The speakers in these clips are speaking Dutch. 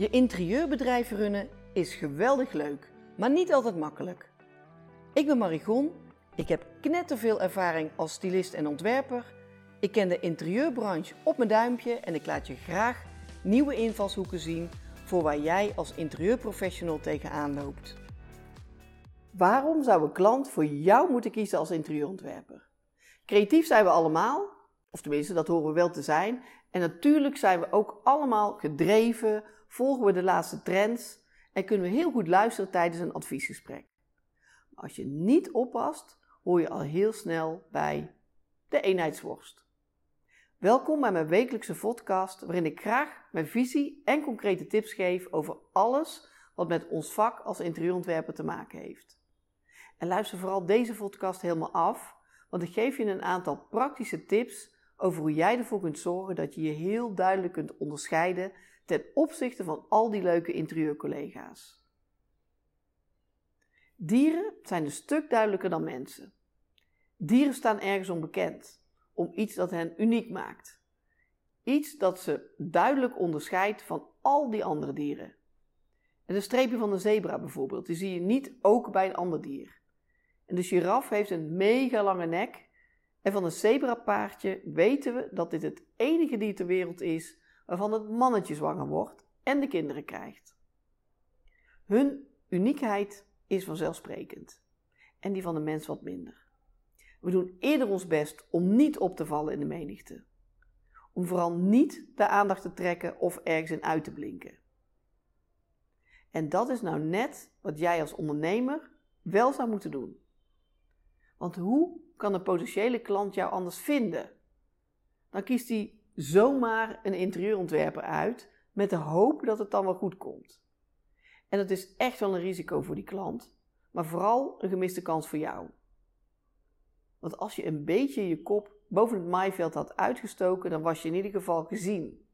Je interieurbedrijf runnen is geweldig leuk, maar niet altijd makkelijk. Ik ben Marigon, ik heb knetterveel ervaring als stylist en ontwerper. Ik ken de interieurbranche op mijn duimpje en ik laat je graag nieuwe invalshoeken zien voor waar jij als interieurprofessional tegenaan loopt. Waarom zou een klant voor jou moeten kiezen als interieurontwerper? Creatief zijn we allemaal, of tenminste dat horen we wel te zijn. En natuurlijk zijn we ook allemaal gedreven, volgen we de laatste trends en kunnen we heel goed luisteren tijdens een adviesgesprek. Maar als je niet oppast, hoor je al heel snel bij de eenheidsworst. Welkom bij mijn wekelijkse podcast, waarin ik graag mijn visie en concrete tips geef over alles wat met ons vak als interieurontwerper te maken heeft. En luister vooral deze podcast helemaal af, want ik geef je een aantal praktische tips over hoe jij ervoor kunt zorgen dat je je heel duidelijk kunt onderscheiden ten opzichte van al die leuke interieurcollega's. Dieren zijn een stuk duidelijker dan mensen. Dieren staan ergens onbekend, om iets dat hen uniek maakt. Iets dat ze duidelijk onderscheidt van al die andere dieren. En streepje van de zebra bijvoorbeeld, die zie je niet ook bij een ander dier. En de giraf heeft een mega lange nek. En van een zebrapaardje weten we dat dit het enige dier ter wereld is waarvan het mannetje zwanger wordt en de kinderen krijgt. Hun uniekheid is vanzelfsprekend en die van de mens wat minder. We doen eerder ons best om niet op te vallen in de menigte. Om vooral niet de aandacht te trekken of ergens in uit te blinken. En dat is nou net wat jij als ondernemer wel zou moeten doen. Want hoe kan een potentiële klant jou anders vinden? Dan kiest hij zomaar een interieurontwerper uit met de hoop dat het dan wel goed komt. En dat is echt wel een risico voor die klant, maar vooral een gemiste kans voor jou. Want als je een beetje je kop boven het maaiveld had uitgestoken, dan was je in ieder geval gezien.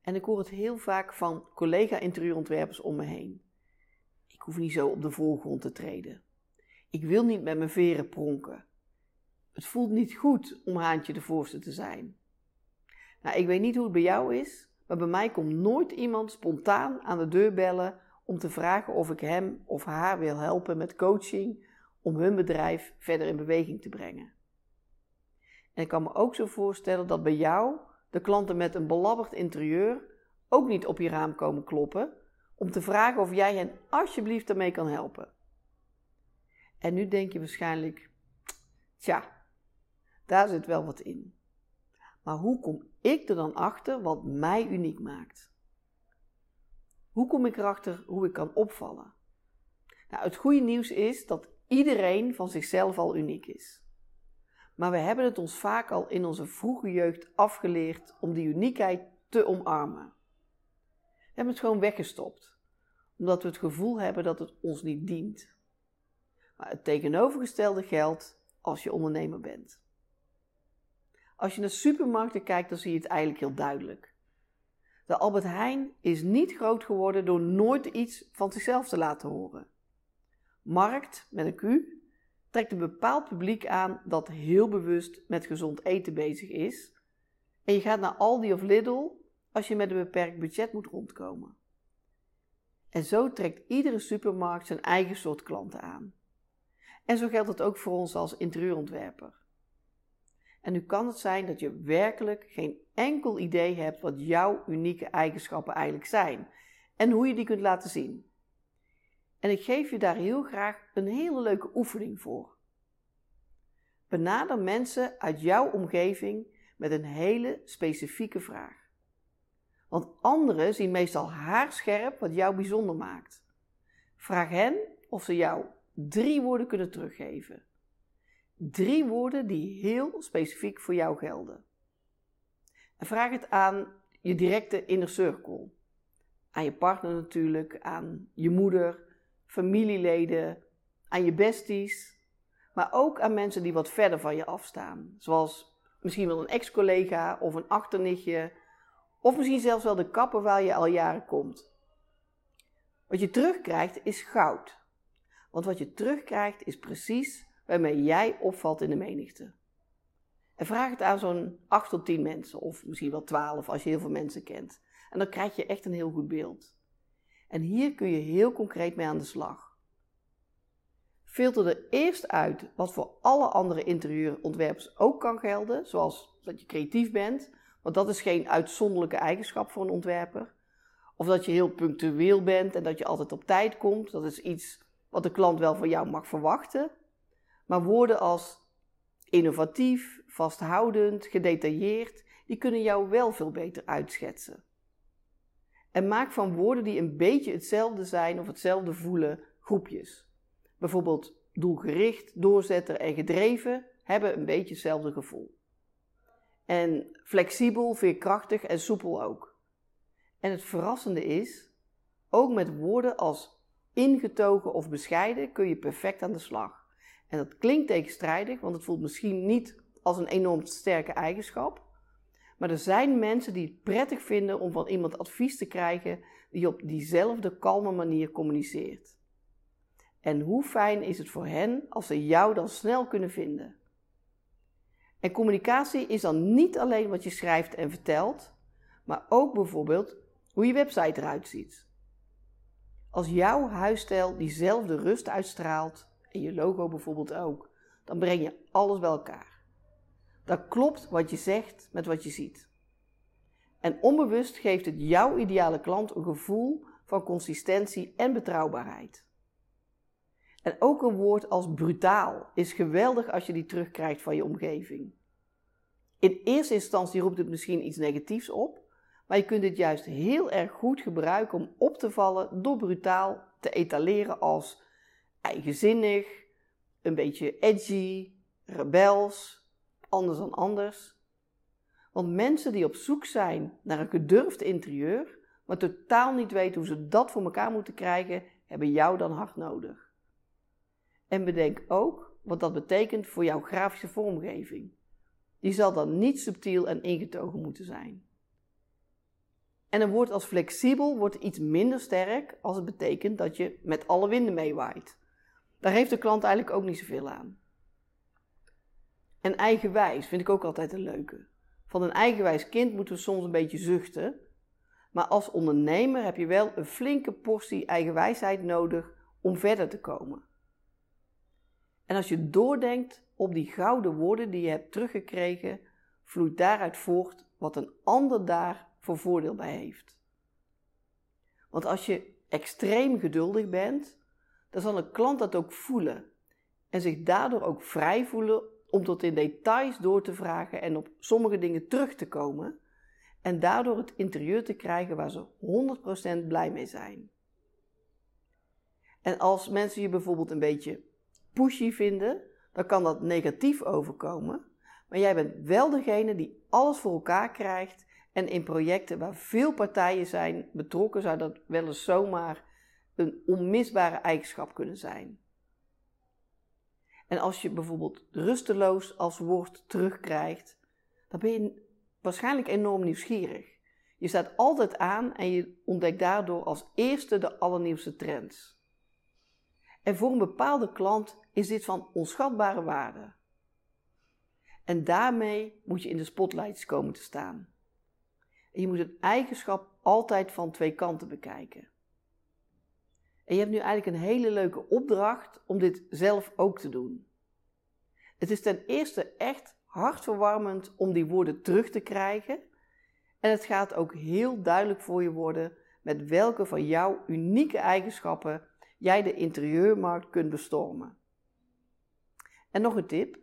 En ik hoor het heel vaak van collega-interieurontwerpers om me heen. Ik hoef niet zo op de voorgrond te treden. Ik wil niet met mijn veren pronken. Het voelt niet goed om haantje de voorste te zijn. Nou, ik weet niet hoe het bij jou is, maar bij mij komt nooit iemand spontaan aan de deur bellen om te vragen of ik hem of haar wil helpen met coaching om hun bedrijf verder in beweging te brengen. En ik kan me ook zo voorstellen dat bij jou de klanten met een belabberd interieur ook niet op je raam komen kloppen om te vragen of jij hen alsjeblieft daarmee kan helpen. En nu denk je waarschijnlijk, tja, daar zit wel wat in. Maar hoe kom ik er dan achter wat mij uniek maakt? Hoe kom ik erachter hoe ik kan opvallen? Nou, het goede nieuws is dat iedereen van zichzelf al uniek is. Maar we hebben het ons vaak al in onze vroege jeugd afgeleerd om die uniekheid te omarmen. We hebben het gewoon weggestopt, omdat we het gevoel hebben dat het ons niet dient. Maar het tegenovergestelde geldt als je ondernemer bent. Als je naar supermarkten kijkt, dan zie je het eigenlijk heel duidelijk. De Albert Heijn is niet groot geworden door nooit iets van zichzelf te laten horen. Markt, met een Q, trekt een bepaald publiek aan dat heel bewust met gezond eten bezig is. En je gaat naar Aldi of Lidl als je met een beperkt budget moet rondkomen. En zo trekt iedere supermarkt zijn eigen soort klanten aan. En zo geldt het ook voor ons als interieurontwerper. En nu kan het zijn dat je werkelijk geen enkel idee hebt wat jouw unieke eigenschappen eigenlijk zijn en hoe je die kunt laten zien. En ik geef je daar heel graag een hele leuke oefening voor. Benader mensen uit jouw omgeving met een hele specifieke vraag. Want anderen zien meestal haarscherp wat jou bijzonder maakt. Vraag hen of ze jou drie woorden kunnen teruggeven. Drie woorden die heel specifiek voor jou gelden. En vraag het aan je directe inner circle. Aan je partner natuurlijk, aan je moeder, familieleden, aan je besties, maar ook aan mensen die wat verder van je afstaan. Zoals misschien wel een ex-collega of een achternichtje, of misschien zelfs wel de kapper waar je al jaren komt. Wat je terugkrijgt is goud. Want wat je terugkrijgt is precies waarmee jij opvalt in de menigte. En vraag het aan zo'n 8 tot 10 mensen, of misschien wel 12 als je heel veel mensen kent. En dan krijg je echt een heel goed beeld. En hier kun je heel concreet mee aan de slag. Filter er eerst uit wat voor alle andere interieurontwerpers ook kan gelden, zoals dat je creatief bent, want dat is geen uitzonderlijke eigenschap voor een ontwerper. Of dat je heel punctueel bent en dat je altijd op tijd komt, dat is iets wat de klant wel van jou mag verwachten. Maar woorden als innovatief, vasthoudend, gedetailleerd, die kunnen jou wel veel beter uitschetsen. En maak van woorden die een beetje hetzelfde zijn of hetzelfde voelen groepjes. Bijvoorbeeld doelgericht, doorzetter en gedreven hebben een beetje hetzelfde gevoel. En flexibel, veerkrachtig en soepel ook. En het verrassende is, ook met woorden als ingetogen of bescheiden kun je perfect aan de slag. En dat klinkt tegenstrijdig, want het voelt misschien niet als een enorm sterke eigenschap. Maar er zijn mensen die het prettig vinden om van iemand advies te krijgen die op diezelfde kalme manier communiceert. En hoe fijn is het voor hen als ze jou dan snel kunnen vinden? En communicatie is dan niet alleen wat je schrijft en vertelt, maar ook bijvoorbeeld hoe je website eruit ziet. Als jouw huisstijl diezelfde rust uitstraalt, en je logo bijvoorbeeld ook, dan breng je alles bij elkaar. Dan klopt wat je zegt met wat je ziet. En onbewust geeft het jouw ideale klant een gevoel van consistentie en betrouwbaarheid. En ook een woord als brutaal is geweldig als je die terugkrijgt van je omgeving. In eerste instantie roept het misschien iets negatiefs op, maar je kunt dit juist heel erg goed gebruiken om op te vallen door brutaal te etaleren als eigenzinnig, een beetje edgy, rebels, anders dan anders. Want mensen die op zoek zijn naar een gedurfd interieur, maar totaal niet weten hoe ze dat voor elkaar moeten krijgen, hebben jou dan hard nodig. En bedenk ook wat dat betekent voor jouw grafische vormgeving. Die zal dan niet subtiel en ingetogen moeten zijn. En een woord als flexibel wordt iets minder sterk als het betekent dat je met alle winden meewaait. Daar heeft de klant eigenlijk ook niet zoveel aan. En eigenwijs vind ik ook altijd een leuke. Van een eigenwijs kind moeten we soms een beetje zuchten. Maar als ondernemer heb je wel een flinke portie eigenwijsheid nodig om verder te komen. En als je doordenkt op die gouden woorden die je hebt teruggekregen, vloeit daaruit voort wat een ander daar voor voordeel bij heeft. Want als je extreem geduldig bent, dan zal een klant dat ook voelen en zich daardoor ook vrij voelen om tot in details door te vragen en op sommige dingen terug te komen en daardoor het interieur te krijgen waar ze 100% blij mee zijn. En als mensen je bijvoorbeeld een beetje pushy vinden, dan kan dat negatief overkomen. Maar jij bent wel degene die alles voor elkaar krijgt. En in projecten waar veel partijen zijn betrokken, zou dat wel eens zomaar een onmisbare eigenschap kunnen zijn. En als je bijvoorbeeld rusteloos als woord terugkrijgt, dan ben je waarschijnlijk enorm nieuwsgierig. Je staat altijd aan en je ontdekt daardoor als eerste de allernieuwste trends. En voor een bepaalde klant is dit van onschatbare waarde. En daarmee moet je in de spotlights komen te staan. En je moet een eigenschap altijd van twee kanten bekijken. En je hebt nu eigenlijk een hele leuke opdracht om dit zelf ook te doen. Het is ten eerste echt hartverwarmend om die woorden terug te krijgen. En het gaat ook heel duidelijk voor je worden met welke van jouw unieke eigenschappen jij de interieurmarkt kunt bestormen. En nog een tip.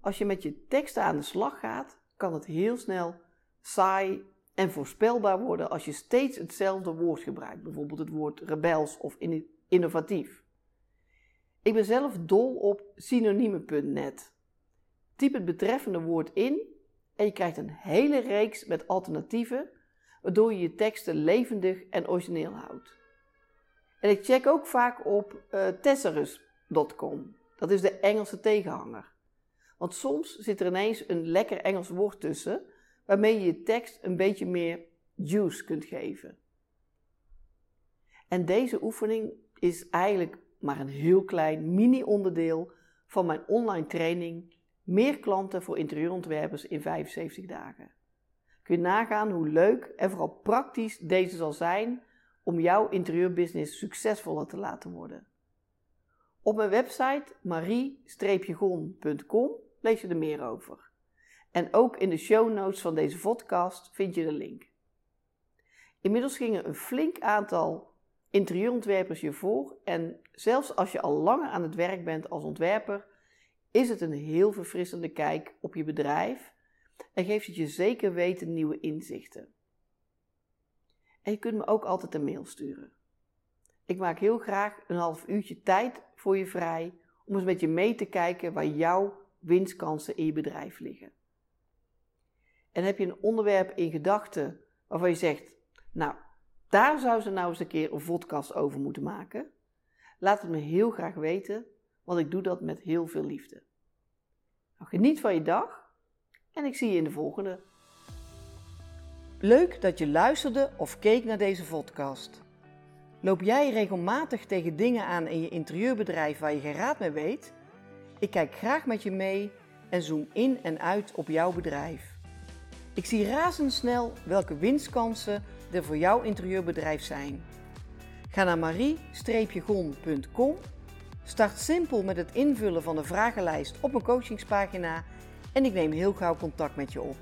Als je met je teksten aan de slag gaat, kan het heel snel saai en voorspelbaar worden als je steeds hetzelfde woord gebruikt. Bijvoorbeeld het woord rebels of innovatief. Ik ben zelf dol op synoniemen.net. Typ het betreffende woord in en je krijgt een hele reeks met alternatieven, waardoor je je teksten levendig en origineel houdt. En ik check ook vaak op uh. Dat is de Engelse tegenhanger. Want soms zit er ineens een lekker Engels woord tussen, waarmee je je tekst een beetje meer juice kunt geven. En deze oefening is eigenlijk maar een heel klein mini-onderdeel van mijn online training Meer klanten voor interieurontwerpers in 75 dagen. Kun je nagaan hoe leuk en vooral praktisch deze zal zijn om jouw interieurbusiness succesvoller te laten worden. Op mijn website marie-gon.com lees je er meer over. En ook in de show notes van deze podcast vind je de link. Inmiddels gingen een flink aantal interieurontwerpers je voor en zelfs als je al langer aan het werk bent als ontwerper, is het een heel verfrissende kijk op je bedrijf en geeft het je zeker weten nieuwe inzichten. En je kunt me ook altijd een mail sturen. Ik maak heel graag een half uurtje tijd voor je vrij om eens met je mee te kijken waar jouw winstkansen in je bedrijf liggen. En heb je een onderwerp in gedachten waarvan je zegt, nou, daar zou ze nou eens een keer een podcast over moeten maken? Laat het me heel graag weten, want ik doe dat met heel veel liefde. Nou, geniet van je dag en ik zie je in de volgende. Leuk dat je luisterde of keek naar deze podcast. Loop jij regelmatig tegen dingen aan in je interieurbedrijf waar je geen raad mee weet? Ik kijk graag met je mee en zoom in en uit op jouw bedrijf. Ik zie razendsnel welke winstkansen er voor jouw interieurbedrijf zijn. Ga naar marie-gon.com, start simpel met het invullen van de vragenlijst op mijn coachingspagina en ik neem heel gauw contact met je op.